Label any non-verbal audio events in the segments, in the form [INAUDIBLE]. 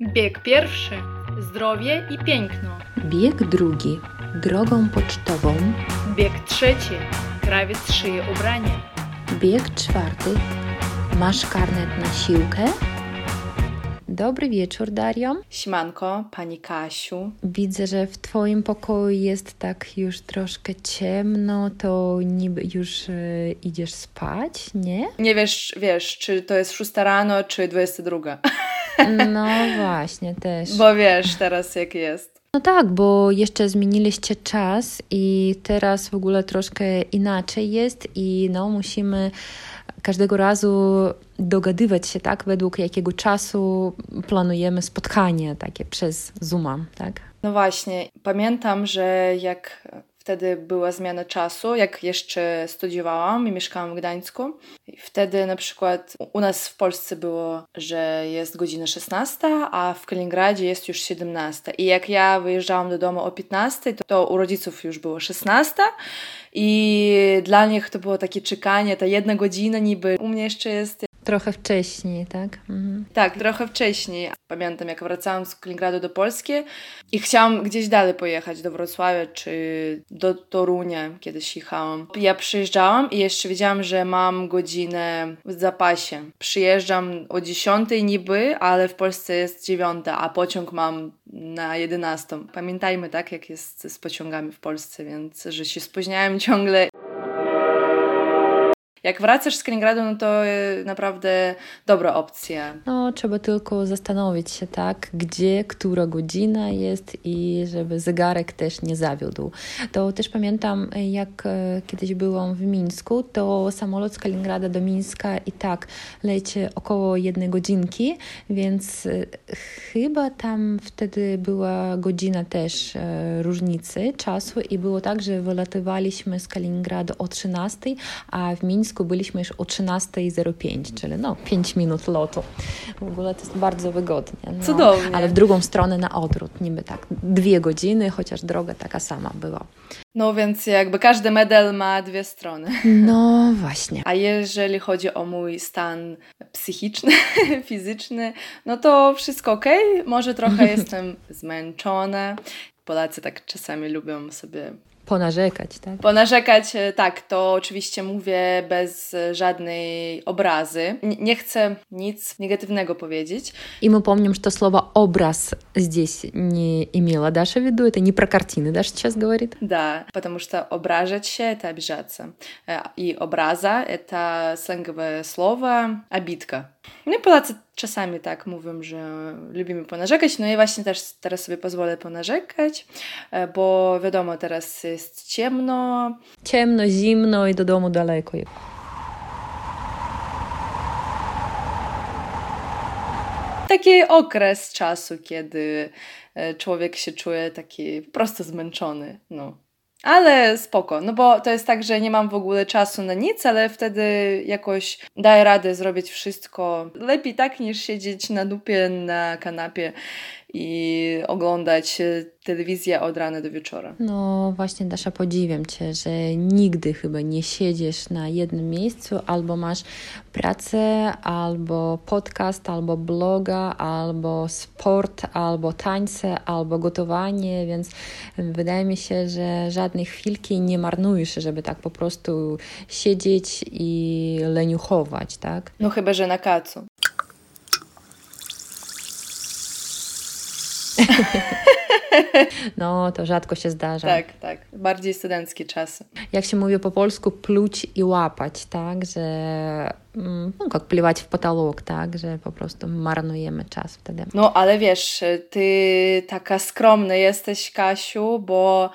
Bieg pierwszy zdrowie i piękno. Bieg drugi drogą pocztową. Bieg trzeci krawiec szyje ubranie. Bieg czwarty masz karnet na siłkę. Dobry wieczór, Dario. Siemanko, pani Kasiu. Widzę, że w Twoim pokoju jest tak już troszkę ciemno, to niby już e, idziesz spać, nie? Nie wiesz, wiesz, czy to jest 6 rano, czy 22. [LAUGHS] No właśnie, też. Bo wiesz teraz jak jest. No tak, bo jeszcze zmieniliście czas i teraz w ogóle troszkę inaczej jest i no musimy każdego razu dogadywać się, tak, według jakiego czasu planujemy spotkanie takie przez Zooma, tak? No właśnie, pamiętam, że jak wtedy była zmiana czasu, jak jeszcze studiowałam i mieszkałam w Gdańsku. I wtedy na przykład u nas w Polsce było, że jest godzina 16, a w Kaliningradzie jest już 17. I jak ja wyjeżdżałam do domu o 15, to, to u rodziców już było 16 i dla nich to było takie czekanie, ta jedna godzina niby. U mnie jeszcze jest Trochę wcześniej, tak? Mhm. Tak, trochę wcześniej. Pamiętam, jak wracałam z Kaliningradu do Polski i chciałam gdzieś dalej pojechać, do Wrocławia czy do Torunia, kiedyś jechałam. Ja przyjeżdżałam i jeszcze wiedziałam, że mam godzinę w zapasie. Przyjeżdżam o 10 niby, ale w Polsce jest 9, a pociąg mam na 11. Pamiętajmy, tak, jak jest z pociągami w Polsce, więc że się spóźniałem [LAUGHS] ciągle jak wracasz z Kaliningradu, no to y, naprawdę dobra opcja. No, trzeba tylko zastanowić się, tak, gdzie, która godzina jest i żeby zegarek też nie zawiódł. To też pamiętam, jak e, kiedyś byłam w Mińsku, to samolot z Kaliningrada do Mińska i tak leci około jednej godzinki, więc e, chyba tam wtedy była godzina też e, różnicy czasu i było tak, że wylatywaliśmy z Kaliningradu o 13, a w Mińsku byliśmy już o 13.05, czyli no 5 minut lotu. W ogóle to jest bardzo wygodnie. No. Cudownie. Ale w drugą stronę na odwrót, niby tak, dwie godziny, chociaż droga taka sama była. No więc jakby każdy medal ma dwie strony. [LAUGHS] No właśnie. A jeżeli chodzi o mój stan psychiczny, [LAUGHS] fizyczny, no to wszystko ok. Może trochę [LAUGHS] jestem zmęczona. Polacy tak czasami lubią sobie Ponarzekać, tak? Ponarzekać, e, tak, to oczywiście mówię bez żadnej obrazy. nie chcę nic negatywnego powiedzieć. И мы помним, что слово «образ» здесь не имело Даша в виду. Это не про картины Даша сейчас говорит. Да, потому что ображать się — это обижаться. И образа — это сленговое слово «обидка». No i Polacy czasami tak mówią, że lubimy ponarzekać, no i właśnie też teraz sobie pozwolę ponarzekać, bo wiadomo, teraz jest ciemno. Ciemno, zimno i do domu daleko. Taki okres czasu, kiedy człowiek się czuje taki po prostu zmęczony, no. Ale spoko, no bo to jest tak, że nie mam w ogóle czasu na nic, ale wtedy jakoś daję radę zrobić wszystko. Lepiej tak niż siedzieć na dupie na kanapie i oglądać telewizję od rana do wieczora. No właśnie, Dasza, podziwiam Cię, że nigdy chyba nie siedzisz na jednym miejscu, albo masz pracę, albo podcast, albo bloga, albo sport, albo tańce, albo gotowanie, więc wydaje mi się, że żadnej chwilki nie marnujesz, żeby tak po prostu siedzieć i leniuchować, tak? No chyba, że na kacu. [LAUGHS] No, to rzadko się zdarza. Tak, tak. Bardziej studenckie czasy. Jak się mówi po polsku, pluć i łapać, tak? Że mm, no, jak pływać w potolok, tak? Że po prostu marnujemy czas wtedy. No, ale wiesz, ty taka skromna jesteś, Kasiu, bo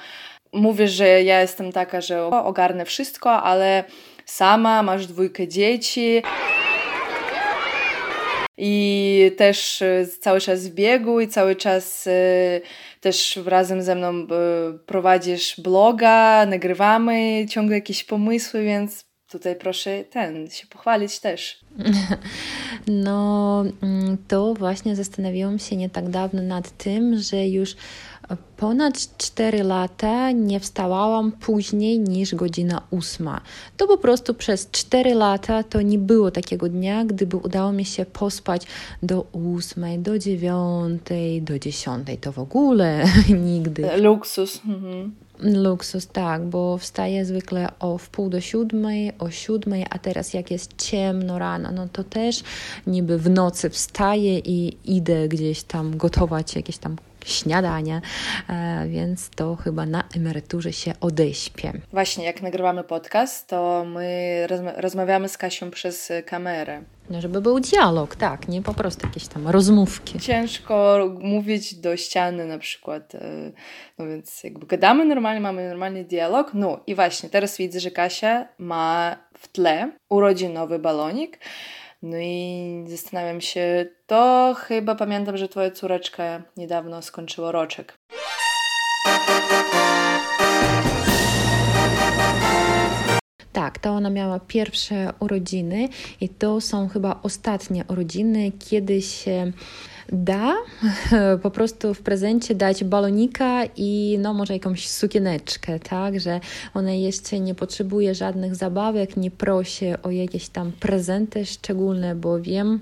mówisz, że ja jestem taka, że ogarnę wszystko, ale sama masz dwójkę dzieci i też cały czas w biegu i cały czas też razem ze mną prowadzisz bloga, nagrywamy ciągle jakieś pomysły, więc tutaj proszę ten, się pochwalić też. [LAUGHS] No, mm, to właśnie zastanawiałam się nie tak dawno nad tym, że już ponad 4 lata nie wstawałam później niż godzina 8. To po prostu przez 4 lata to nie było takiego dnia, gdyby udało mi się pospać do 8, do 9, do 10. To w ogóle [LAUGHS] nigdy. Luksus. Mhm. Luksus, tak, bo wstaję zwykle o wpół do siódmej, o siódmej, a teraz jak jest ciemno rano, no to też niby w nocy wstaję i idę gdzieś tam gotować jakieś tam śniadanie, e, więc to chyba na emeryturze się odeśpię. Właśnie, jak nagrywamy podcast, to my rozmawiamy z Kasią przez kamerę. No, żeby był dialog, tak, nie po prostu jakieś tam rozmówki. Ciężko mówić do ściany na przykład, e, no więc jakby gadamy normalnie, mamy normalny dialog. No i właśnie, teraz widzę, że Kasia ma w tle urodzinowy balonik, no i zastanawiam się, to chyba pamiętam, że twoja córeczka niedawno skończyła roczek. Tak, to ona miała pierwsze urodziny i to są chyba ostatnie urodziny, kiedy się da [LAUGHS] po prostu w prezencie dać balonika i no może jakąś sukieneczkę, tak, że ona jeszcze nie potrzebuje żadnych zabawek, nie prosi o jakieś tam prezenty szczególne, bo wiem,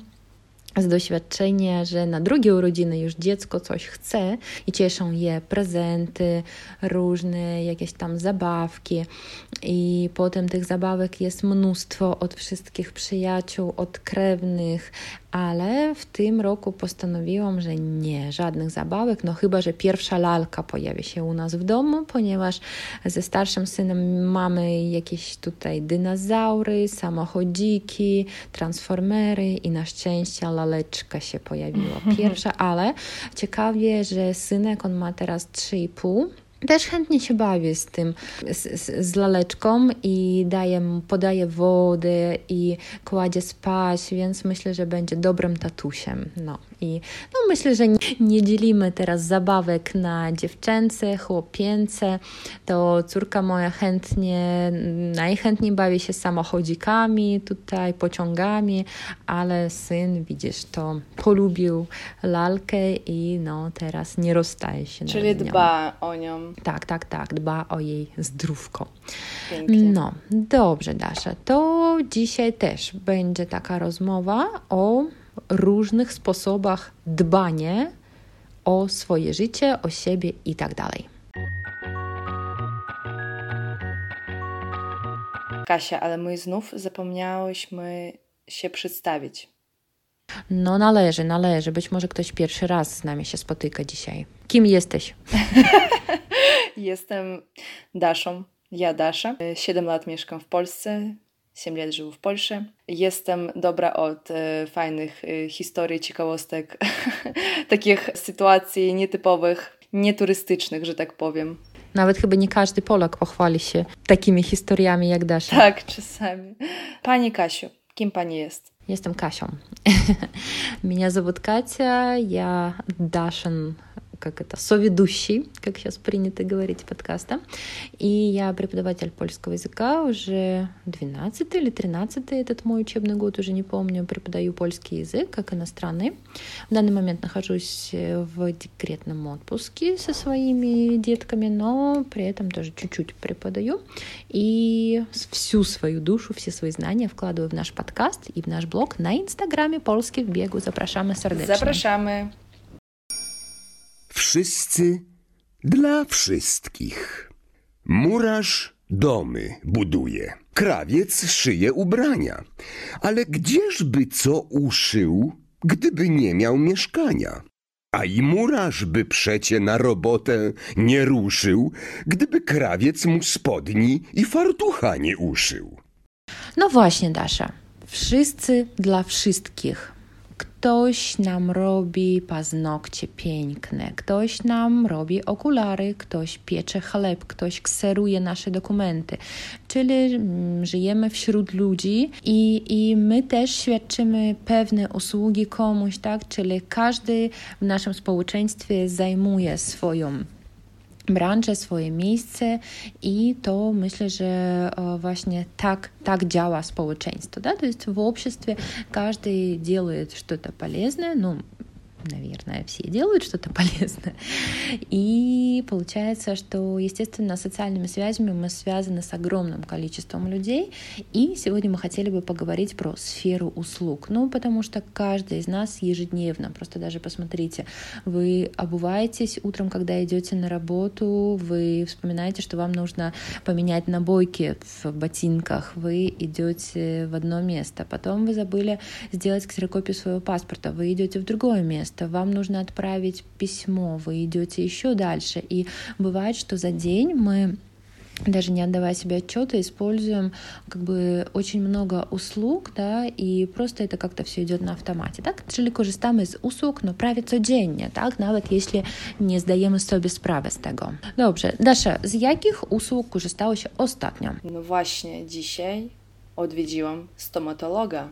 z doświadczenia, że na drugie urodziny już dziecko coś chce i cieszą je prezenty, różne jakieś tam zabawki. I potem tych zabawek jest mnóstwo od wszystkich przyjaciół, od krewnych, ale w tym roku postanowiłam, że nie, żadnych zabawek, no chyba, że pierwsza lalka pojawi się u nas w domu, ponieważ ze starszym synem mamy jakieś tutaj dinozaury, samochodziki, transformery i na szczęście laleczka się pojawiła pierwsza, ale ciekawie, że synek, on ma teraz 3,5 też chętnie się bawię z tym, z, z, z laleczką i daję, podaję wodę i kładzie spać, więc myślę, że będzie dobrym tatusiem. No. I no, myślę, że nie, nie dzielimy teraz zabawek na dziewczęce, chłopięce. To córka moja chętnie, najchętniej bawi się samochodzikami, tutaj pociągami, ale syn, widzisz, to polubił lalkę i no teraz nie rozstaje się. Czyli dba o nią. Tak, tak, tak, dba o jej zdrówko. Pięknie. No, dobrze, Dasza. To dzisiaj też będzie taka rozmowa o różnych sposobach dbania o swoje życie, o siebie i tak dalej. Kasia, ale my znów zapomniałyśmy się przedstawić. No należy, należy. Być może ktoś pierwszy raz z nami się spotyka dzisiaj. Kim jesteś? [LAUGHS] Jestem Daszą. Ja Dasza. Siedem lat mieszkam w Polsce. 7 lat żył w Polsce. Jestem dobra od e, fajnych e, historii, ciekawostek, [LAUGHS] takich sytuacji nietypowych, nieturystycznych, że tak powiem. Nawet chyba nie każdy Polak pochwali się takimi historiami jak Dasza. Tak, czasami. Pani Kasiu, kim pani jest? Jestem Kasią. Меня зовут Катя, я Дашин как это, соведущий, как сейчас принято говорить, подкаста. И я преподаватель польского языка уже 12 или 13 этот мой учебный год, уже не помню, преподаю польский язык как иностранный. В данный момент нахожусь в декретном отпуске со своими детками, но при этом тоже чуть-чуть преподаю. И всю свою душу, все свои знания вкладываю в наш подкаст и в наш блог на Инстаграме «Polski в бегу». Zapraszamy serdecznie. Zapraszamy. Wszyscy dla wszystkich. Murarz domy buduje, krawiec szyje ubrania. Ale gdzieżby co uszył, gdyby nie miał mieszkania? A i murarz by przecie na robotę nie ruszył, gdyby krawiec mu spodni i fartucha nie uszył. No właśnie, Dasza. Wszyscy dla wszystkich. Ktoś nam robi paznokcie piękne, ktoś nam robi okulary, ktoś piecze chleb, ktoś kseruje nasze dokumenty. Czyli mm, żyjemy wśród ludzi i, i my też świadczymy pewne usługi komuś, tak? Czyli każdy w naszym społeczeństwie zajmuje swoją branżę, swoje miejsce i to myślę, że właśnie tak, так działa społeczeństwo. Да? То есть в обществе каждый делает что-то полезное, ну, наверное, все делают что-то [LAUGHS] полезное. И получается, что, естественно, социальными связями мы связаны с огромным количеством людей. И сегодня мы хотели бы поговорить про сферу услуг. Ну, потому что каждый из нас ежедневно, просто даже посмотрите, вы обуваетесь утром, когда идете на работу, вы вспоминаете, что вам нужно поменять набойки в ботинках, вы идете в одно место, потом вы забыли сделать ксерокопию своего паспорта, вы идете в другое место, место, вам нужно отправить письмо, вы идете еще дальше. И бывает, что за день мы даже не отдавая себе отчета, используем как бы очень много услуг, да, и просто это как-то все идет на автомаcie, tak? Czyli korzystamy z usług, no prawie codziennie, tak? Nawet jeśli nie zdajemy sobie sprawy z tego. Dobrze, Dasza, z jakich usług korzystałaś ostatnio? No właśnie, dzisiaj odwiedziłam stomatologa.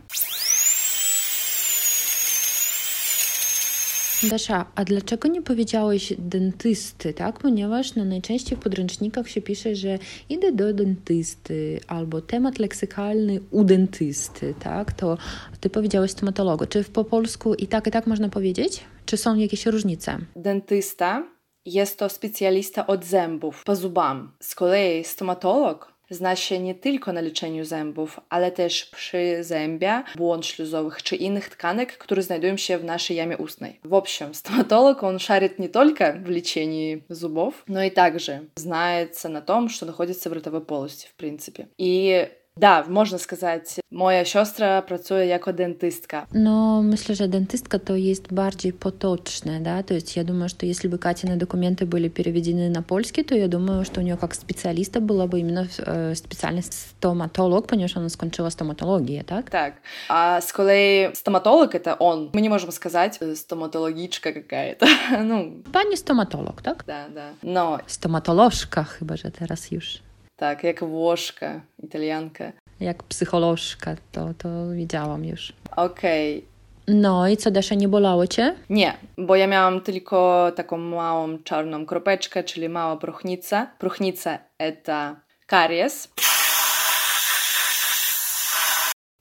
Dasza, a dlaczego nie powiedziałeś dentysty, tak? Ponieważ no, najczęściej w podręcznikach się pisze, że idę do dentysty albo temat leksykalny u dentysty, tak? To ty powiedziałeś stomatologu. Czy po polsku i tak, i tak można powiedzieć? Czy są jakieś różnice? Dentysta jest to specjalista od zębów, po zubam. Z kolei stomatolog się nie tylko na leczeniu zębów, ale też przy zębia, błąd śluzowych czy innych tkanek, które znajdują się w naszej jamie ustnej. W общем, стоматолог, он шарит не только в лечении зубов, но и также знается на том, что находится в ротовой полости, в принципе. И Da, można сказать, moja siostra pracuje jako dentystka. No, myślę, że dentystka to jest bardziej potoczne, да, то есть я думаю, что если бы Катины документы были переведены на польский, то я думаю, что у нее как специалиста была бы именно э, специальность стоматолог, понимаешь, она скончила стоматологию, так? Так. А с kolei стоматолог — это он. Мы не можем сказать стоматологичка какая-то. [LAUGHS] ну... Pani стоматолог, так? Да, да. Но... Stomatolożka chyba, że teraz już. Tak, jak Włoszka, Italianka. Jak psycholożka, to, to wiedziałam już. Okej. Okay. No i co, Dasza, nie bolało cię? Nie, bo ja miałam tylko taką małą czarną kropeczkę, czyli mała próchnica. Próchnica to karies.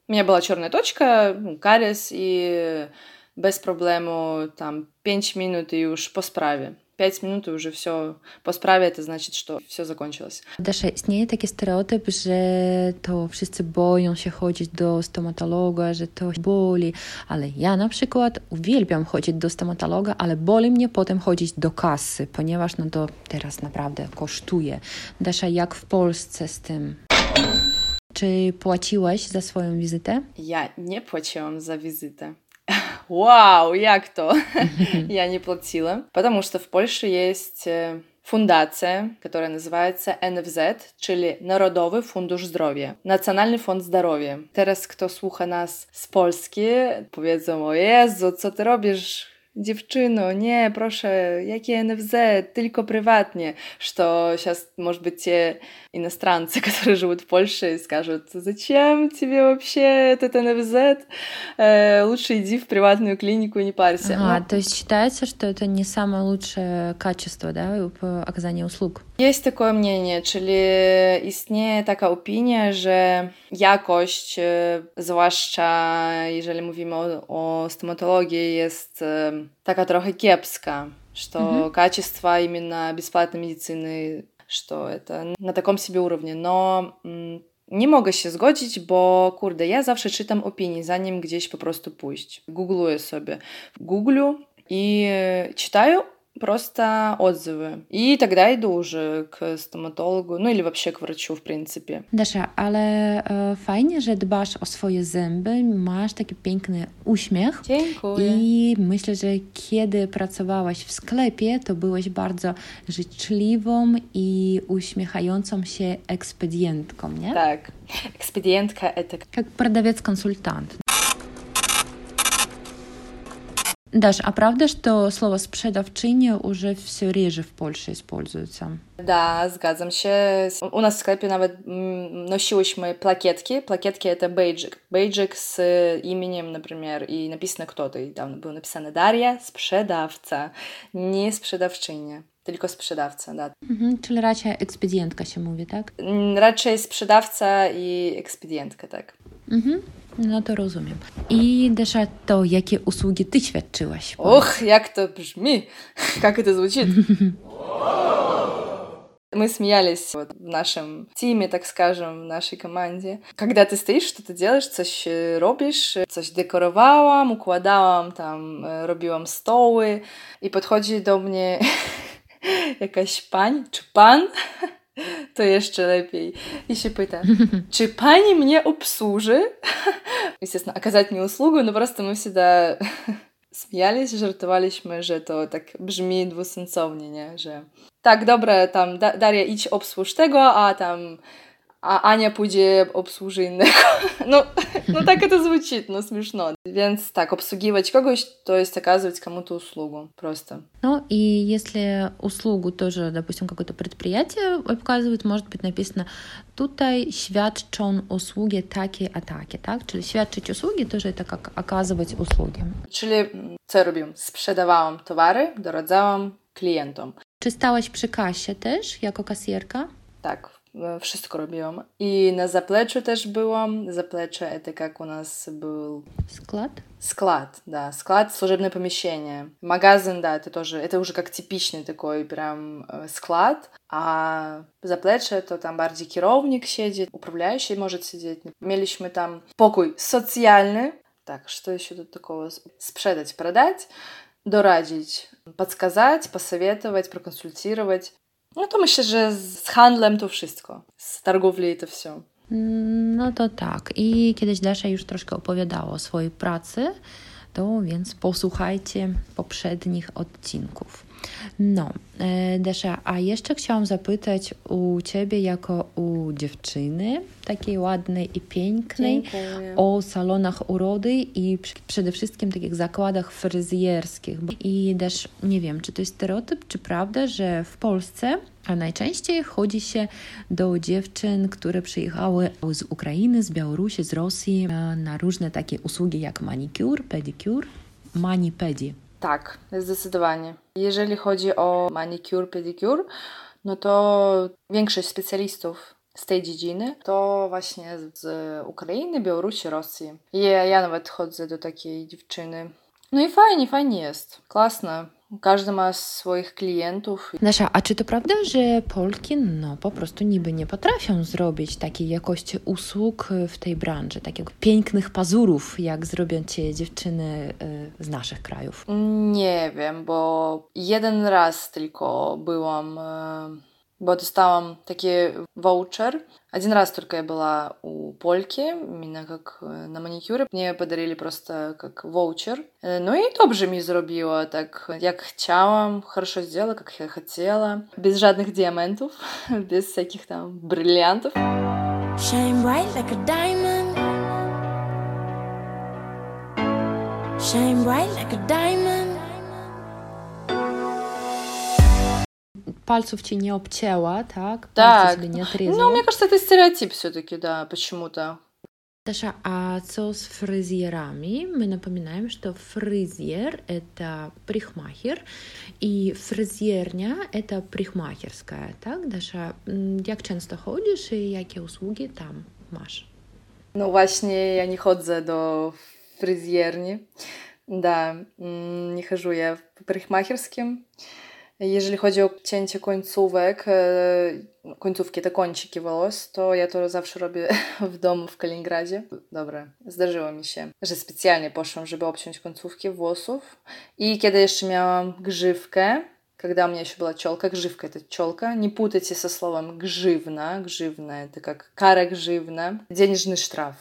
У меня была черная точка, кариес, и без проблему там 5 минут и уж по справе. 5 minut i już все po sprawie, to znaczy, że все закончилось. Dasza, istnieje taki stereotyp, że to wszyscy boją się chodzić do stomatologa, że to boli, ale ja na przykład uwielbiam chodzić do stomatologa, ale boli mnie potem chodzić do kasy, ponieważ no to teraz naprawdę kosztuje. Dasza, jak w Polsce z tym? Czy płaciłaś za swoją wizytę? Ja nie płaciłam za wizytę. Вау, як то? [LAUGHS] Я не платила. Потому что в Польше есть фундация, которая называется NFZ, czyli Narodowy Fundusz Zdrowia, Nacjonalny Fond Zdrowia. Teraz kto słucha nas z Polski, powiedzą, o Jezu, co ty robisz Dziewczyno, nie, proszę, jakie NFZ, tylko prywatnie. Что сейчас, может быть, те иностранцы, [LAUGHS] которые живут в Польше, скажут, зачем тебе вообще этот НФЗ? Э, лучше иди в приватную клинику и не парься. Ага, ну, то есть считается, что это не самое лучшее качество, да, оказания услуг? Jest takie мнение, czyli istnieje taka opinia, że jakość, zwłaszcza jeżeli mówimy o, o stomatologii, jest taka trochę kiepska, что mhm. качество именно бесплатной медицины, что это на таком себе уровне. Но nie mogę się zgodzić, bo kurde, ja zawsze czytam opinii, zanim gdzieś po prostu pójść. Googluję sobie. Googlю i czytają просто отзывы. И тогда иду уже к стоматологу, ну или вообще к врачу, в принципе. Dasza, ale e, fajnie, że dbasz o swoje zęby, masz taki piękny uśmiech. Dziękuję. I myślę, że kiedy pracowałaś w sklepie, to byłaś bardzo życzliwą i uśmiechającą się ekspedientką, nie? Tak. Ekspedientka to... Jak продавец-консультант. Даш, а правда, что слово «спrzedawczyni» уже все реже в Польше используется? Да, zgadzam się. U nas w sklepie nawet nosiłyśmy plakietki. Plakietki это бейджик. Бейджик с именем, например, и написано кто-то. И там было написано Дарья, sprzedawca, nie sprzedawczynia. tylko sprzedawca, da. Mhm, czyli raczej ekspedientka się mówi, tak? Mm, Raczej sprzedawca i ekspedientka, tak. Mhm. No to rozumiem. I Desza, to jakie usługi ty świadczyłaś? Ох, як то бжми, [LAUGHS] как это звучит. Мы смеялись вот в нашем тиме, так скажем, в нашей команdzie. Когда ty stoisz, что-то делаешь, coś e, robisz, coś dekorowałam, układałam tam, e, robiłam stoły i podchodzi do mnie [LAUGHS] jakaś pań, czy pan, [LAUGHS] [LAUGHS] to jeszcze lepiej. I się pyta, [LAUGHS] czy pani mnie obsłuży? [LAUGHS] Естественно, оказать мне услугу, но просто мы всегда смеялись, żartowaliśmy, że to tak brzmi dwusensownie, nie? Że tak, dobra, tam da Daria idź obsłuż tego, a tam a Ania pójdzie obsłuży innego. [LAUGHS] No, no tak это звучит, no смешно. Więc tak, obsługiwać kogoś to jest оказывать кому-то услугу, просто. Ну и если услугу тоже, допустим, какое-то предприятие оказывает, может быть написано tutaj świadczą usługi takie, a takie, tak? Czyli świadczyć usługi to, że to jak okazywać usługi. Czyli mm, co robiłam? Sprzedawałam towary, doradzałam klientom. Czy stałaś przy kasie też, jako kasjerka? Tak, e, wszystko robiłam. I na zapleczu też byłam. Zaplecze to jak u nas był Склад? склад, да, склад, служебное помещение. Магазин, да, это тоже, это уже как типичный такой прям э, склад. А zaplecze to tam bardziej kierownik siedzi, uправляющий может сидеть. Mieliśmy tam pokój socjalny. Tak, что еще тут такого? Sprzedać, продать, doradzić, подсказать, посоветовать, проконсультировать. No to myślę, że z handlem to wszystko. Z targowli to все. No to tak. I kiedyś Dasza już troszkę opowiadała o swojej pracy, to więc posłuchajcie poprzednich odcinków. No, e, Desza, a jeszcze chciałam zapytać u Ciebie jako u dziewczyny, takiej ładnej i pięknej, Dziękuję. o salonach urody i pr- przede wszystkim takich zakładach fryzjerskich. I też nie wiem, czy to jest stereotyp, czy prawda, że w Polsce a najczęściej chodzi się do dziewczyn, które przyjechały z Ukrainy, z Białorusi, z Rosji e, na różne takie usługi jak manicure, pedicure, mani-pedi. Tak, zdecydowanie. Jeżeli chodzi o manicure, pedicure, no to większość specjalistów z tej dziedziny to właśnie z Ukrainy, Białorusi, Rosji. Ja, ja nawet chodzę do takiej dziewczyny. No i fajnie, fajnie jest. Klasne. Każdy ma swoich klientów. Nasza, a czy to prawda, że Polki no po prostu niby nie potrafią zrobić takiej jakości usług w tej branży, takich pięknych pazurów, jak zrobią ci dziewczyny y, z naszych krajów? Nie wiem, bo jeden raz tylko byłam, e, bo dostałam taki voucher. Один раз только я была у Польки, именно как э, на маникюре. Мне подарили просто как ваучер. Э, Ну и dobrze mi zrobiła, так jak chciałam, хорошо сделала, как я хотела. Без жадных диамантов, [LAUGHS] без всяких там бриллиантов. Shine bright like a diamond. пальцев тебе не обтела, так? Так. Пальцы не отрезала. Ну, мне кажется, это стереотип все таки да, почему-то. Даша, а что с фрезерами мы напоминаем, что фрезер — это прихмахер, и фрезерня — это прихмахерская, так, Даша? Как часто ходишь и какие услуги там маш? Ну, вообще я не chodzę до fryzjerni. Да, не хожу я по парикмахерским. Jeżeli chodzi o cięcie końcówek, e, końcówki, te kąciki włos, to ja to zawsze robię w domu w Kaliningradzie. Dobra, zdarzyło mi się, że specjalnie poszłam, żeby obciąć końcówki włosów. I kiedy jeszcze miałam grzywkę, когда у меня еще была челка, гживка это челка, не путайте со словом гживна, гживна это как кара гживна, денежный штраф.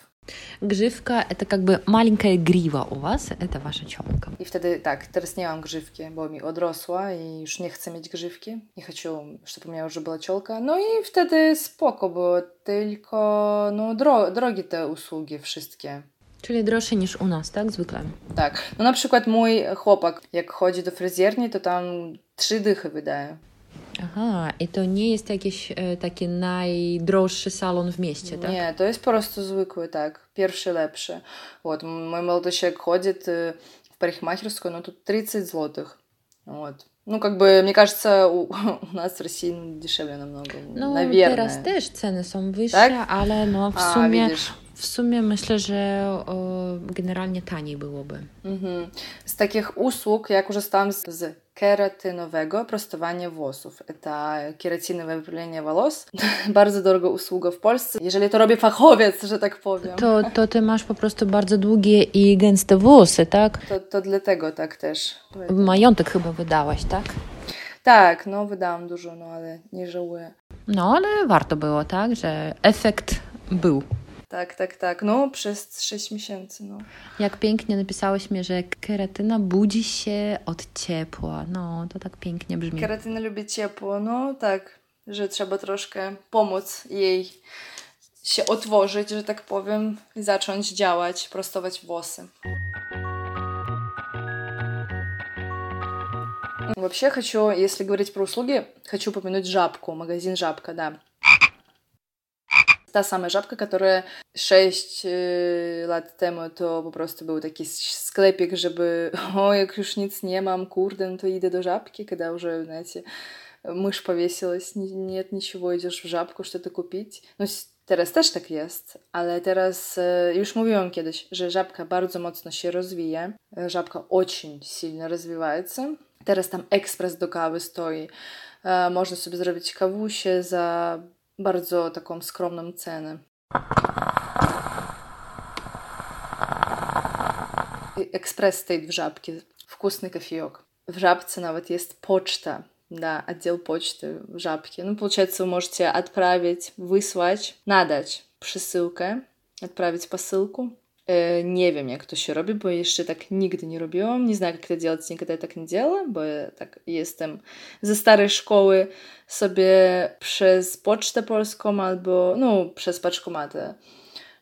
Grzywka – это как бы маленькая грива у вас, это ваша челка. I wtedy tak, teraz nie mam grzywki, bo mi odrosła i już nie chcę mieć grzywki. Nie хочу, żeby u mnie już była ciolka. No i wtedy spoko było, tylko no dro drogie te usługi wszystkie. Czyli droższe niż u nas, tak? Zwykle. Tak, no na przykład mój chłopak, jak chodzi do fryzjerni, to tam trzy dychy wydaje. Aha, i to nie jest jakiś e, taki najdroższy salon w mieście, tak? Nie, to jest po prostu zwykły, tak, pierwszy lepszy. Вот, мой молодой человек ходит э, в парикмахерскую, ну тут 30 злотых. Вот. Ну, как бы, мне кажется, у, [LAUGHS] у нас в России ну, дешевле намного. No, наверное. teraz też ceny są wyższe, Tak? ale no w A, sumie, widzisz. w sumie myślę, że generalnie taniej byłoby. Mhm. Z takich usług ja korzystałam z, z keratynowego prostowania włosów. To keratinowe wypylenie włos. [LAUGHS] bardzo droga usługa w Polsce. Jeżeli to robi fachowiec, że tak powiem. To, to ty masz po prostu bardzo długie i gęste włosy, tak? To, to dlatego tak też. Majątek chyba wydałaś, tak? Tak, no wydałam dużo, no ale nie żałuję. No, ale warto było, tak? Że efekt był. Tak, tak, tak. No przez 6 miesięcy, no. Jak pięknie napisałeś mi, że keratyna budzi się od ciepła. No, to tak pięknie brzmi. Keratyna lubi ciepło, no tak, że trzeba troszkę pomóc jej się otworzyć, że tak powiem, i zacząć działać, prostować włosy. Вообще хочу, если говорить про услуги, хочу упомянуть жабку, магазин Жабка, да. Та самая жабка, которая 6 y, lat temu to po prostu był taki sklepik, żeby [LAUGHS] o, jak już nic nie mam, kurde, no to idę do żabki, когда уже, знаете, мышь повесилась, ни- нет ничего, идешь в żabку что-то kupić. No s- teraz też tak jest, ale teraz e, już mówiłam kiedyś, że żabka bardzo mocno się rozwija. E, Żabka очень сильно развивается. Teraz tam ekspres do kawy stoi. E, Można sobie zrobić kawusie za bardzo taką skromną cenę. Экспресс стоит в жабке. Вкусный кофеек. В жабце nawet jest почта. Да, отдел почты в жабке. Ну, получается, вы можете отправить, выслать, надać przesyłkę, отправить посылку. E, nie wiem, jak to się robi, bo jeszcze tak nigdy nie robiłam. Nie znam, jak to делать, nigdy ja tak nie делала, bo ja tak jestem ze starej szkoły sobie przez pocztę polską albo, no, przez paczkomatę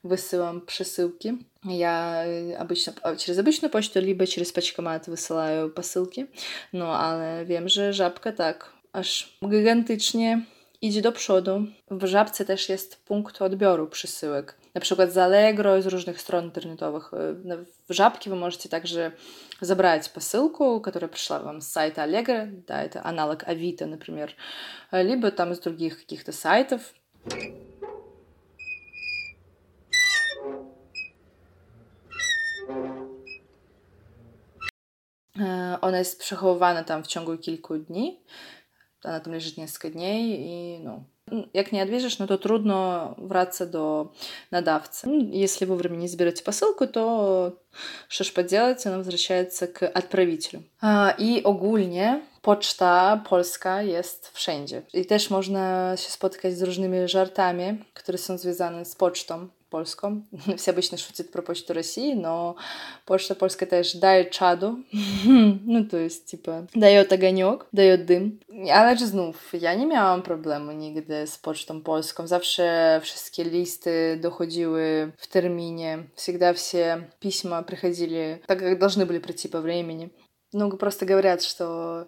wysyłam przesyłki. Я э, обычно а, через обычную почту, либо через почкомат высылаю посылки. No, ale wiem, że żabka tak aż gigantycznie idzie do przodu. W żabce też jest punkt odbioru przesyłek. Przykład z Allegro, różnych stron internetowych. Y, na- W żabке вы можете также забрать посылку, которая пришла вам с сайта Allegro, да, это аналог Авито, например, э, либо там из других каких-то сайтов. E, Ona jest przechowywana tam w ciągu kilku dni. Ona tam leży несколько dni i no. Jak nie odbierzesz, no to trudno wraca do nadawcy. Ну, Если вовремя не заберете посылку, то что ж поделать, она возвращается к отправителю. A, I ogólnie poczta polska jest wszędzie. I też można się spotkać z różnymi żartami, które są związane z pocztą Polską. Все обычно шутят про почту России, но почта польская też daje czadu. no to jest typa daje огонек, daje dym. Ale znów, ja nie miałam problemu nigdy z pocztą polską. Zawsze wszystkie listy dochodziły w terminie. Всегда все письма приходили так, как должны были прийти по времени. Ну, просто говорят, что э,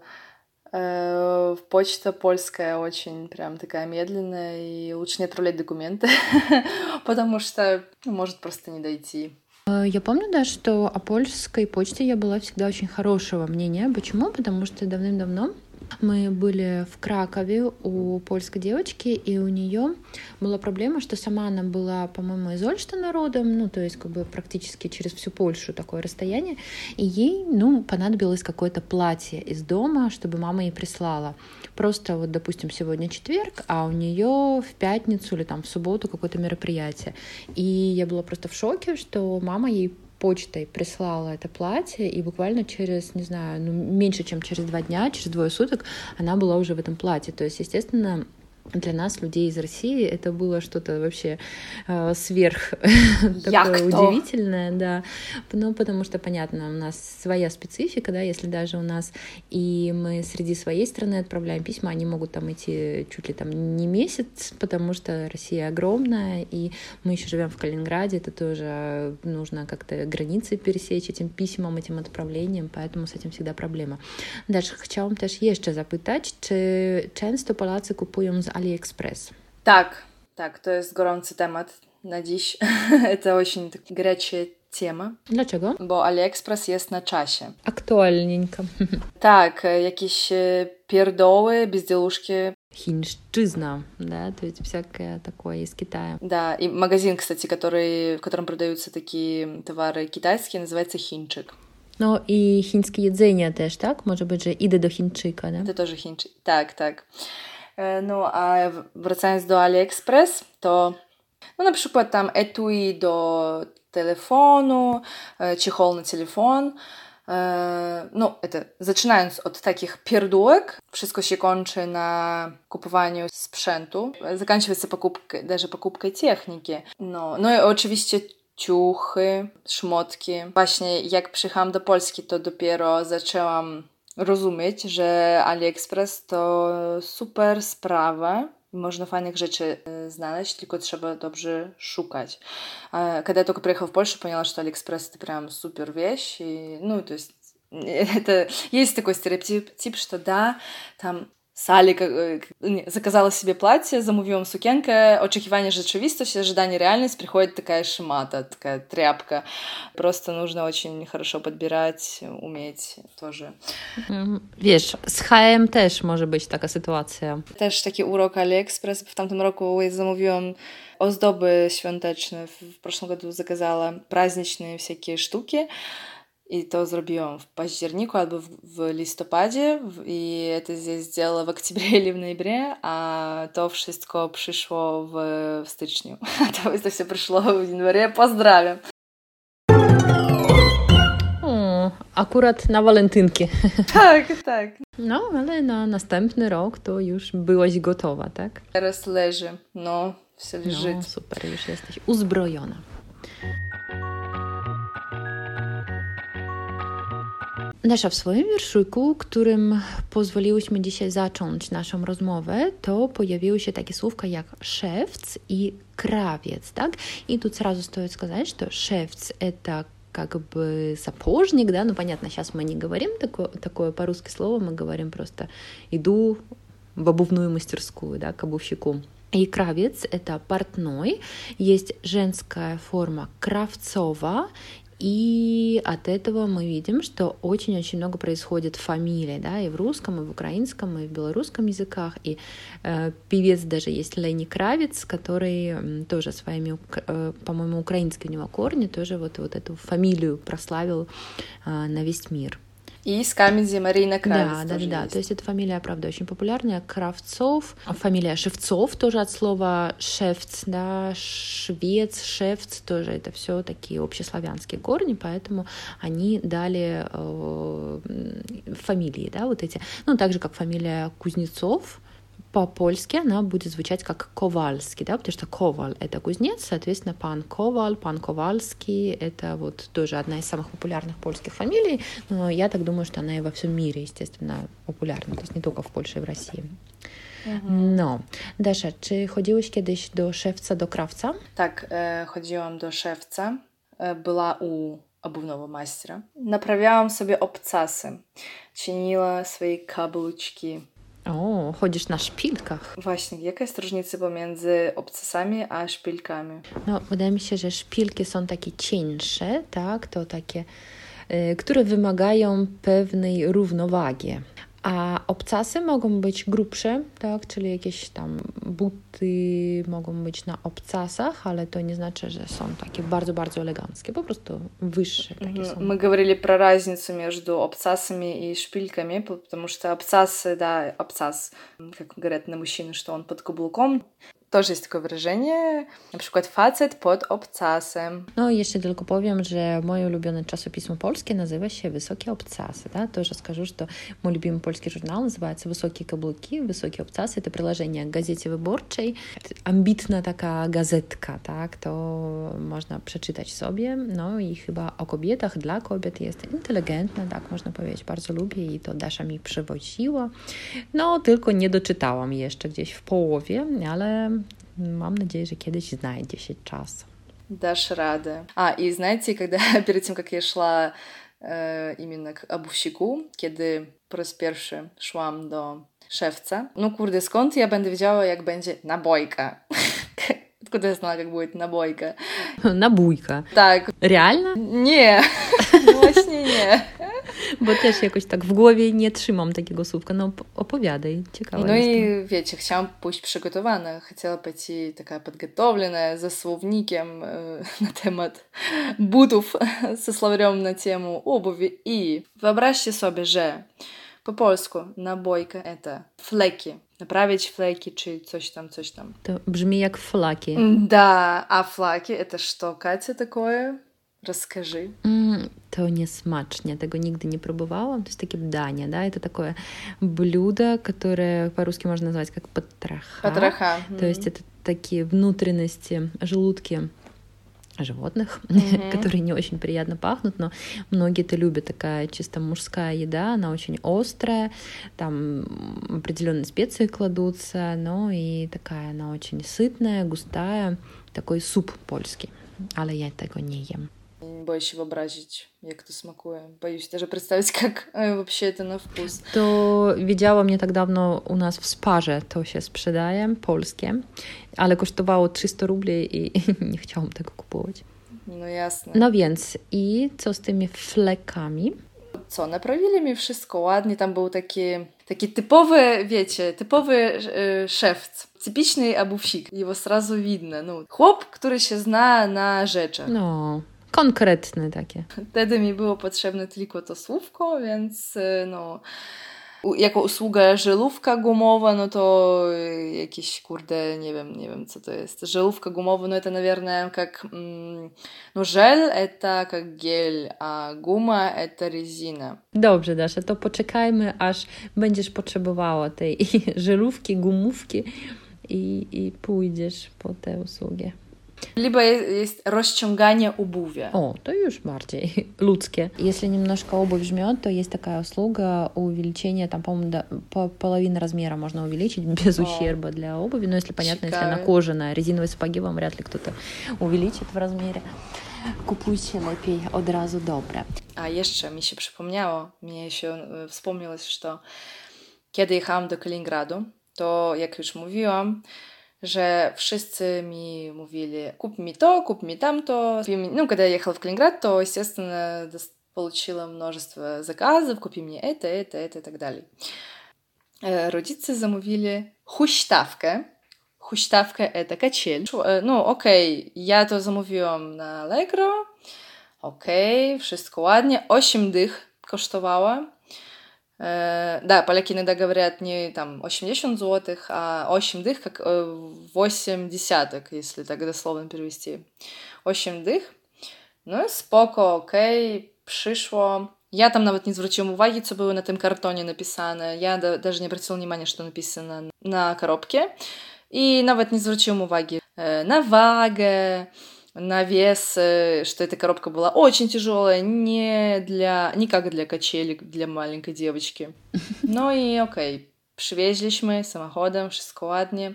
почта польская очень прям такая медленная, и лучше не отправлять документы, [LAUGHS] потому что ну, может просто не дойти. Э, Я помню, да, что о польской почте я была всегда очень хорошего мнения. Почему? Потому что давным-давно мы были в Кракове у польской девочки, и у нее была проблема, что сама она была, по-моему, из Ольштена родом, ну, то есть как бы практически через всю Польшу такое расстояние, и ей, ну, понадобилось какое-то платье из дома, чтобы мама ей прислала. Просто вот, допустим, сегодня четверг, а у нее в пятницу или там в субботу какое-то мероприятие. И я была просто в шоке, что мама ей почтой прислала это платье, и буквально через, не знаю, ну, меньше, чем через два дня, через двое суток она была уже в этом платье. То есть, естественно, для нас, людей из России, это было что-то вообще э, сверх [LAUGHS] такое удивительное, да. Ну, потому что, понятно, у нас своя специфика, да, если даже у нас и мы среди своей страны отправляем письма, они могут там идти чуть ли там не месяц, потому что Россия огромная, и мы еще живем в Калининграде, это тоже нужно как-то границы пересечь этим письмом, этим отправлением, поэтому с этим всегда проблема. Дальше chciałam też jeszcze zapytać, czy często Polacy kupują z AliExpress? Так, так, то есть горący temat на dziś. Это очень так горячая tema, Dlaczego? bo AliExpress jest na czasie. Aktualnienько. [LAUGHS] Tak, e, jakieś e, pierdoły, безделушки. Хиншчизна, да, то есть всякое такое из Китая. Да, и магазин, кстати, который, в котором продаются такие товары китайские, называется Хинчик. No i chińskie jedzenie też, tak? Może być, że idę do Chińczyka, nie? Это тоже Хинчик. Так, так. Е, Ну, а в- wracając do AliExpress, to no na przykład tam etui do telefonu, e, чехол на телефон. E, No, это, zaczynając od takich pierdółek, wszystko się kończy na kupowaniu sprzętu, заканчивается покупкой, даже покупкой техники. No, no i oczywiście ciuchy, szmotki. Właśnie jak przyjechałam do Polski, to dopiero zaczęłam rozumieć, że AliExpress to super sprawa. Można fajnych rzeczy e, znaleźć, tylko trzeba dobrze szukać. А, Когда я только приехала в Польшу, поняла, что Алиэкспресс это прям супер вещь. И, ну, то есть это [LAUGHS] есть такой стереотип, тип, что да, там E, nie, заказала себе платье, замовила сукенkę, oczekiwanie rzeczywistość, ожидание реальность, приходит такая шмата, такая тряпка. Просто нужно очень хорошо подбирать, уметь тоже. Wiesz, z HM też może być taka sytuacja. Też taki urok AliExpress. W tamtym roku zamówiłam ozdoby świąteczne. W w proszym году заказала праздничные всякие штуки. I to zrobiłam w październiku albo w, w listopadzie w- i to здесь сделала в октябре или в ноябре, a to wszystko przyszło w, w styczniu. [LAUGHS] A to, to się przyszło w январе. Pozdrawiam. O, akurat na walentynki. [LAUGHS] [LAUGHS] Tak, tak. No, ale na następny rok to już byłaś gotowa, tak? Teraz leży. No, все лежит. No, super, już jesteś uzbrojona. Dasza, w swoim wierszyku, którym pozwoliłyśmy dzisiaj zacząć naszą rozmowę, to pojawiły się takie słówka jak szewc i krawiec, tak? И тут сразу стоит сказать, что шефц – это как бы сапожник, да, ну понятно, сейчас мы не говорим такое, такое по-русски слово, мы говорим просто «иду в обувную мастерскую», да, к обувщику. И кравец – это портной, есть женская форма кравцова, и от этого мы видим, что очень-очень много происходит фамилий, да, и в русском, и в украинском, и в белорусском языках. И э, певец даже есть Лени Кравец, который тоже своими, э, по-моему, украинские у него корни, тоже вот, вот эту фамилию прославил э, на весь мир. И из Камеди Марина Кравец Да, да, да, есть. То есть эта фамилия, правда, очень популярная. Кравцов, фамилия Шевцов тоже от слова шефц, да, швец, шефц тоже это все такие общеславянские корни, поэтому они дали э, фамилии, да, вот эти. Ну, так же, как фамилия Кузнецов, по-польски она будет звучать как Ковальский, да, потому что Коваль — это кузнец, соответственно, пан Коваль, пан Ковальский — это вот тоже одна из самых популярных польских фамилий, но я так думаю, что она и во всем мире, естественно, популярна, то есть не только в Польше и в России. No. Dasza, czy chodziłeś kiedyś do szewca, do krawca? Tak, e, chodziłam do szewca, e, była u обувного мастера. Naprawiałam sobie obcasy, чинила swoje kablучки. O, chodzisz na szpilkach. Właśnie, jaka jest różnica pomiędzy obcasami a szpilkami? No, wydaje mi się, że szpilki są takie cieńsze, tak, to takie, y, które wymagają pewnej równowagi. A obcasy mogą być grubsze, tak, czyli jakieś tam buty mogą być na obcasach, ale to nie znaczy, że są takie bardzo, bardzo eleganckie, po prostu wyższe takie są. Мы говорили про разницу между обцасами и шпильками, потому что обцасы, да, обцас, как говорят на мужчину, что он под каблуком. Тоже есть такое wyrażenie, na przykład facet pod obcasem. No i jeszcze tylko powiem, że moje ulubione czasopismo polskie nazywa się Wysokie Obcasy. Да? Тоже скажу, что мой любимый польский журнал называется «Высокие каблуки», «Высокие обцасы». Это приложение к газете wyborczej. Ambitna taka gazetka, tak? To można przeczytać sobie. No i chyba o kobietach, dla kobiet jest inteligentna, tak można powiedzieć. Bardzo lubię i to Dasza mi przywoziła. No, tylko nie doczytałam jeszcze gdzieś w połowie, ale mam nadzieję, że kiedyś znajdzie się czas. Дашь рады. А, и знаете, когда перед тем, как я шла e, именно к обувщику, kiedy po raz pierwszy szłam do szewca, no kurde, skąd ja będę wiedziała, jak będzie nabojka? Откуда я знала, как будет набойка? Набуйка. Так, Реально? nie, właśnie nie. Bo też jakoś tak w głowie nie trzymam takiego słówka. No op- opowiadaj, ciekawe. No i wiecie, chciałam pójść przygotowana, chciała пойти taka podgotowana, ze słownikiem e, na temat butów, [LAUGHS] ze словарем na тему обуви. I wyobraźcie sobie, że po polsku nabojka это fleki, naprawić fleki, czy coś tam, coś tam. To brzmi jak flaki. Да, а флаки это что, Катя, такое? Расскажи. Mm, to niesmacznie, tego nigdy nie próbowałam. To jest takie danie, да, это такое блюдо, которое по-русски можно назвать как потроха. Потроха. То есть это такие внутренности, желудки животных, Мгм. [LAUGHS] которые не очень приятно пахнут, но многие это любят. Такая чисто мужская еда, она очень острая, там определенные специи кладутся, но и такая она очень сытная, густая, такой суп польский. Але я tego nie jem. Не боюсь się wyobrazić, jak to smakuje. Boюсь даже представить, как э, вообще это на вкус. To widziałam nie tak dawno u nas w Sparze, to się sprzedaje, polskie, ale kosztowało 300 rubli i [LAUGHS] nie chciałam tego kupować. No jasne. No więc, i co z tymi flekami? Co, naprawili mi wszystko ładnie, tam był taki, taki typowy, wiecie, typowy e, szewc, typiczny abówsik, jego сразу видно, no, chłop, który się zna na rzeczach. No, konkretne takie. Wtedy mi było potrzebne tylko to słówko, więc e, no, u- jako usługa żelówka gumowa, no to e, jakieś, kurde, nie wiem, nie wiem co to jest. Żelówka gumowa, no to, наверное, как, м, ну, żel это как гель, a guma это резина. Dobrze, Dasza, to poczekajmy, aż będziesz potrzebowała tej [LAUGHS] żelówki, gumówki i, i pójdziesz po te usługi. Либо есть rozciąganie obuwia. О, то już bardziej ludzkie. Если немножко обувь жмет, то есть такая услуга увеличения, там, по-моему, до, по половины размера можно увеличить [LAUGHS] без О. ущерба для обуви. Но если, понятно, если она кожаная, резиновые сапоги вам вряд ли кто-то увеличит в размере. Kupujcie lepiej od razu dobre. A jeszcze mi się przypomniało, mnie się e, wspomniało, że kiedy jechałam do Kaliningradu, to jak już mówiłam, że wszyscy mi mówili, kup mi to, kup mi tamto. Купи мне- Ну, когда я ехала в Калининград, то, естественно, дос- получила множество заказов, купи мне это, это, это и так далее. Э, Rodzice zamówili huśtawkę. Huśtawka это качель. Э, Ну, okej, ja to zamówiłam na Allegro. Okej, wszystko ładnie. 8 dych kosztowała. Э, да, поляки иногда говорят не там 80 злотых, а 8 дых, как э, 8 десяток, если так дословно перевести. 8 дых. Ну і споко, окей, пришло. Я там навіть не звучим уваги, це було на этом картоне написано. Я даже не обратила внимания, что написано на коробке. И навіть не звучим уваги э, на ваге, на вес, э, что эта коробка была очень тяжелая, не для, не как для качели для маленькой девочки. No i okej, przywieźliśmy samochodem, wszystko ładnie.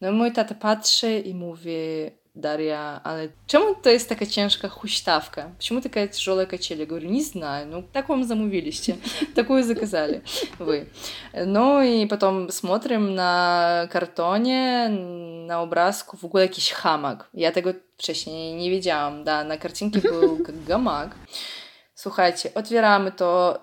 No i mój tata patrzy i mówi, Daria, ale czemu to jest taka ciężka huśtawka? Почему такая тяжелая качель? Я говорю, не знаю, ну так вам замовилиście, [LAUGHS] такую заказали вы. Ну и потом смотрим на kartonie, na obrazku w ogóle jakiś hamak. Ja tego wcześniej nie wiedziałam, da, na karcinki był jak [LAUGHS] gamak. Słuchajcie, otwieramy to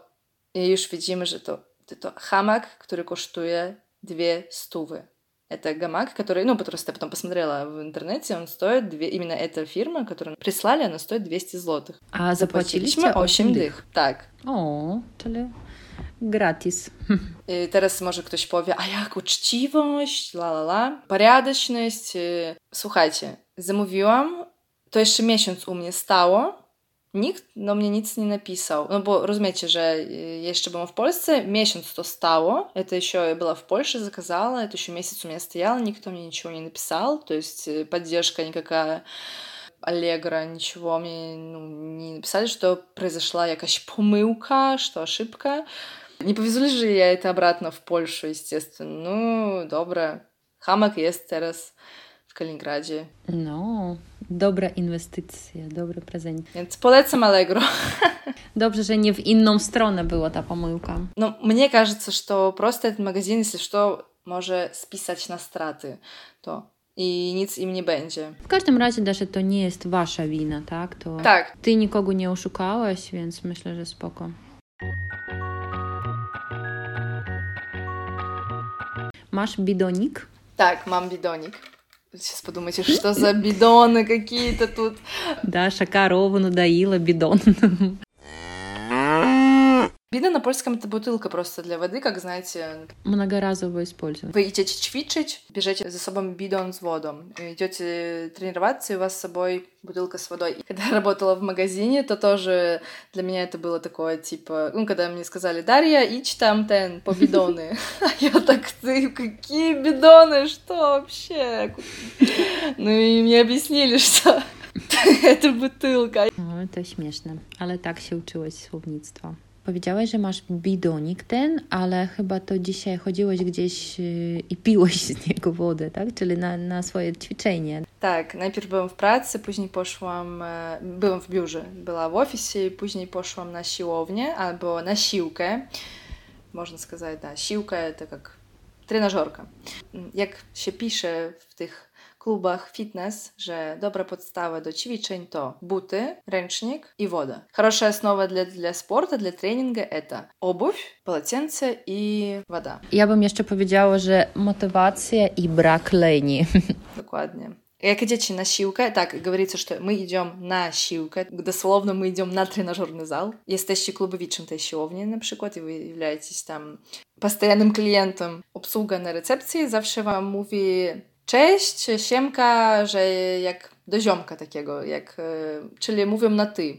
i już widzimy, że to, to hamak, który kosztuje dwie stówy. Это гамак, который, ну, просто я потом посмотрела в интернете, он стоит, две, именно эта фирма, которую прислали, она стоит 200 złotych. A zapłaciliście Zapłaciliśmy 8 8 dych. dych. Tak. O, czyli gratis. I teraz może ktoś powie, a jak uczciwość, la la la, порядочность. Y, Słuchajcie, zamówiłam, to jeszcze miesiąc u mnie stało, nikt do mnie nic nie napisał. No bo rozumiecie, że jeszcze byłam w Polsce, miesiąc to stało, это еще я была в Польше, заказала, это еще месяц у меня стояло, никто мне ничего не написал, то есть э, поддержка никакая Allegro, ничего мне ну, не написали, что произошла jakaś помылка, что ошибка. Не повезли же я это обратно в Польшу, естественно. Ну, добре. Hamak jest teraz w Kaliningradzie. No, dobra inwestycja, dobry prezent. Więc polecam Allegro. [LAUGHS] Dobrze, że nie w inną stronę była ta pomyłka. Но мне кажется, что просто этот магазин, если что, może spisać na straty. To i nic im nie będzie. W każdym razie, Dasza, to nie jest wasza wina, tak? To Tak, ty nikogo nie oszukałaś, więc myślę, że spoko. Masz bidonik? так, mam bidonik. Сейчас подумайте, что за бидоны какие-то тут. Даша корову надоила, бидон. Бидон на польском это бутылка просто для воды, как знаете, Многоразово использовать. Вы идете ćwiczyć, бежите за собой бидон с водой. Идете тренироваться, и у вас с собой бутылка с водой. И когда я работала в магазине, то тоже для меня это было такое, типа, ну, когда мне сказали, Дарья, ич там тен по бидоны. [LAUGHS] А я так, ты, какие бидоны, что вообще? Ну, и мне объяснили, что [LAUGHS] это бутылка. No, to śmieszne, ale tak się uczyłeś słownictwa. Powiedziałeś, że masz bidonik ten, ale chyba to dzisiaj chodziłeś gdzieś yy, i piłeś z niego wodę, tak? Czyli na, na swoje ćwiczenie. Tak, najpierw byłam w pracy, później poszłam, e, byłam w biurze, była w ofisie, później poszłam na siłownię albo na siłkę. Można сказать, да, siłka to jak trenażerka. Jak się pisze w tych klubach fitness, że dobra podstawa do ćwiczeń to buty, ręcznik i woda. Хорошая основа для, для спорта, для тренинга это обувь, полотенце и вода. Ja bym jeszcze powiedziała, że motywacja i brak leni. Dokładnie. Jak идете на siłkę, tak, говорится, что мы идем на siłkę, дословно мы идем на тренажерный зал. Jesteście klubowiczem tej siłowni na przykład i wy являетесь tam постоянnym klientem. Obsługa na recepcji zawsze wam mówi cześć, siemka, że jak do ziomka takiego, jak, czyli mówią na ty.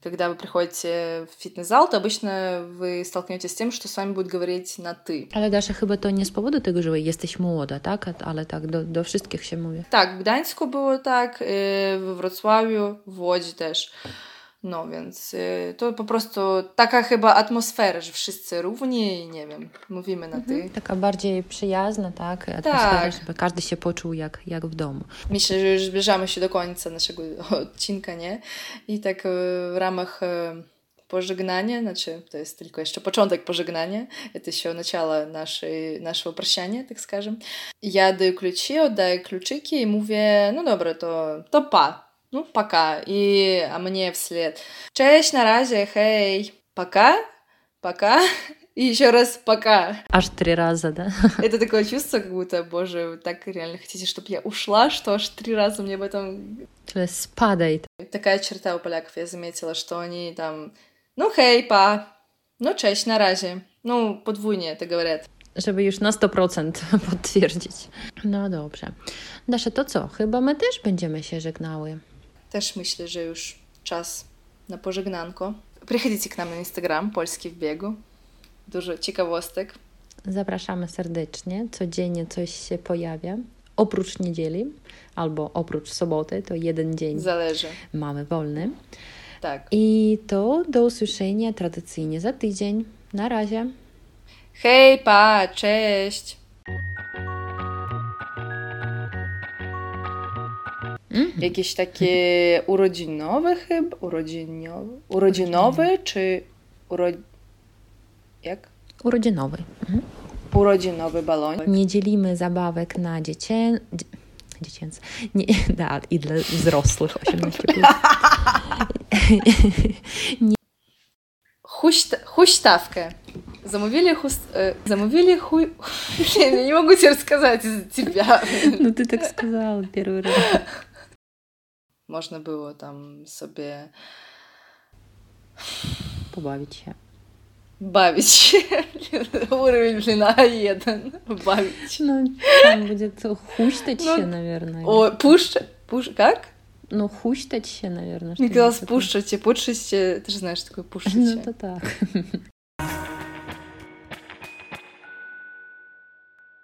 Когда вы приходите в фитнес-зал, то обычно вы столкнетесь с тем, что с вами будут говорить на «ты». Ale Dasza, chyba to nie z powodu tego, że jesteś młoda, tak? Ale tak do, do wszystkich się mówi. Tak, w Gdańsku było tak, y, we Wrocławiu, w Łodzi też. No więc y, to po prostu taka chyba atmosfera, że wszyscy równi i nie wiem, mówimy na ty. Taka bardziej przyjazna, tak? Atmosfera, żeby każdy się poczuł jak, jak w domu. Myślę, że już zbliżamy się do końca naszego odcinka, nie? I tak y, w ramach y, pożegnania, znaczy to jest tylko jeszcze początek pożegnania, это еще начало нашей, нашего прощания, так скажем. Я даю ключи, отдаю ключики и mówię, no dobra, to, to pa, Ну, пока. И а мне вслед. Cześć, на раzie, hej, пока, пока. [LAUGHS] И еще раз пока. Аж три раза, да? [LAUGHS] Это такое чувство, как будто, боже, вы так реально хотите, чтобы я ушла, что аж три раза мне об этом... Spadaj. Такая черта у поляков, я заметила, что они там, ну, hej, pa, ну, cześć, на раzie. Ну, подвойnie это говорят. Żeby już na 100% potwierdzić. No dobrze. Dasza, to co? Chyba my też będziemy się żegnały. Też myślę, że już czas na pożegnanko. Приходите к нам на Instagram, Polski w biegu. Dużo ciekawostek. Zapraszamy serdecznie. Codziennie coś się pojawia. Oprócz niedzieli albo oprócz soboty, to jeden dzień Zależy. mamy wolny. Tak. I to do usłyszenia tradycyjnie za tydzień. Na razie. Hej, pa, cześć! Jakieś takie urodzinowe chyba? Urodzinowe? Urodzinowe czy uro... Jak? Urodzinowy. Mhm. Urodzinowy balonik. Nie dzielimy zabawek na dziecię... dzie- dziecięce. Nie, [LAUGHS] da, i dla wzrosłych 18 plus. [LAUGHS] Хуśta huśtawkę. Zamówili chust... e, Zamówili chuj... Я не могу тебе рассказать из-за тебя. No ty tak сказала первый раз. Можна було там собі побавити ще. Бавить. Уровень блина один. Бавить. Ну, там будет хущтать ну, наверное. О, пуш, пуш, как? Ну, хущтать, наверное. Мне казалось, пушите, пушите. Э, ты же знаешь, что такое пушите. Ну, это так. [LAUGHS]